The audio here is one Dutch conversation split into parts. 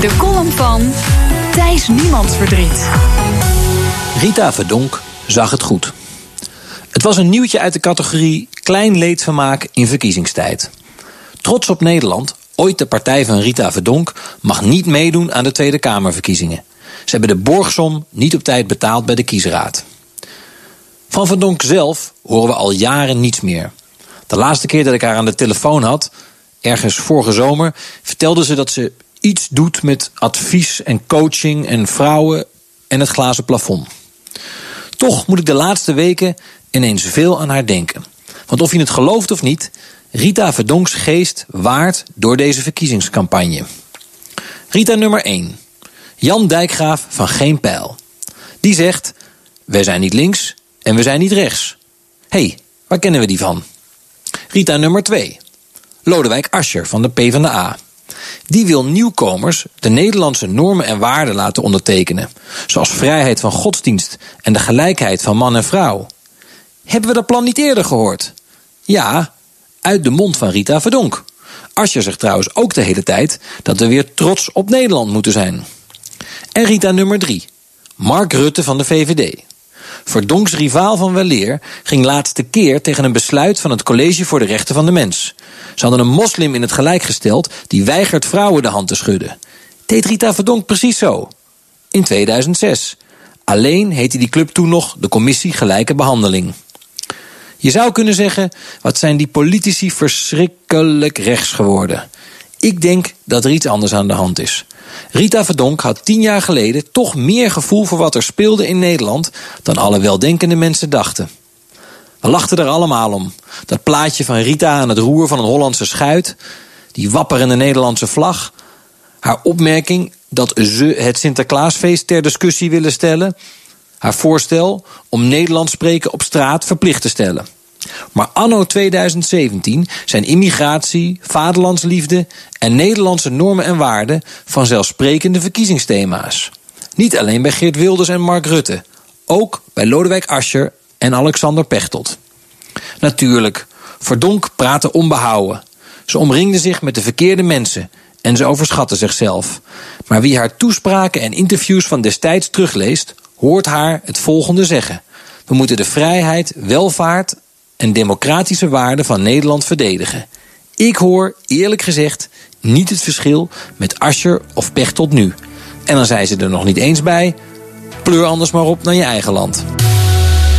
De column van Thijs Niemandsverdriet. Rita Verdonk zag het goed. Het was een nieuwtje uit de categorie klein leedvermaak in verkiezingstijd. Trots op Nederland, ooit de partij van Rita Verdonk, mag niet meedoen aan de Tweede Kamerverkiezingen. Ze hebben de borgsom niet op tijd betaald bij de kiesraad. Van Verdonk zelf horen we al jaren niets meer. De laatste keer dat ik haar aan de telefoon had, ergens vorige zomer, vertelde ze dat ze iets doet met advies en coaching en vrouwen en het glazen plafond. Toch moet ik de laatste weken ineens veel aan haar denken. Want of je het gelooft of niet, Rita Verdonks geest waard door deze verkiezingscampagne. Rita nummer 1. Jan Dijkgraaf van Geen Pijl. Die zegt: Wij zijn niet links en we zijn niet rechts. Hé, hey, waar kennen we die van? Rita nummer 2. Lodewijk Asscher van de PvdA. Die wil nieuwkomers de Nederlandse normen en waarden laten ondertekenen, zoals vrijheid van godsdienst en de gelijkheid van man en vrouw. Hebben we dat plan niet eerder gehoord? Ja, uit de mond van Rita Verdonk. Asscher zegt trouwens ook de hele tijd dat we weer trots op Nederland moeten zijn. En Rita nummer 3. Mark Rutte van de VVD. Verdonks rivaal van Weleer ging laatste keer tegen een besluit van het College voor de Rechten van de Mens. Ze hadden een moslim in het gelijk gesteld die weigert vrouwen de hand te schudden. Deed Rita Verdonk precies zo. In 2006. Alleen heette die club toen nog de Commissie Gelijke Behandeling. Je zou kunnen zeggen, wat zijn die politici verschrikkelijk rechts geworden. Ik denk dat er iets anders aan de hand is. Rita Verdonk had tien jaar geleden toch meer gevoel voor wat er speelde in Nederland dan alle weldenkende mensen dachten. We lachten er allemaal om. Dat plaatje van Rita aan het roer van een Hollandse schuit, die wapperende Nederlandse vlag, haar opmerking dat ze het Sinterklaasfeest ter discussie willen stellen, haar voorstel om Nederlands spreken op straat verplicht te stellen. Maar anno 2017 zijn immigratie, vaderlandsliefde en Nederlandse normen en waarden vanzelfsprekende verkiezingsthema's. Niet alleen bij Geert Wilders en Mark Rutte, ook bij Lodewijk Asscher en Alexander Pechtold. Natuurlijk, Verdonk praatte onbehouden. Ze omringde zich met de verkeerde mensen en ze overschatte zichzelf. Maar wie haar toespraken en interviews van destijds terugleest, hoort haar het volgende zeggen. We moeten de vrijheid, welvaart en democratische waarden van Nederland verdedigen. Ik hoor, eerlijk gezegd, niet het verschil met Ascher of Pechtold nu. En dan zei ze er nog niet eens bij: pleur anders maar op naar je eigen land.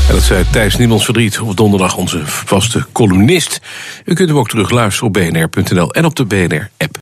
En dat zei Thijs Niemands Verdriet op donderdag onze vaste columnist. U kunt hem ook terug luisteren op bnr.nl en op de BNR-app.